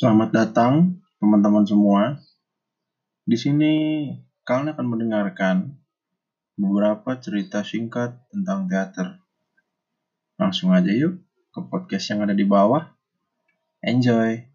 Selamat datang teman-teman semua. Di sini kalian akan mendengarkan beberapa cerita singkat tentang teater. Langsung aja yuk ke podcast yang ada di bawah. Enjoy.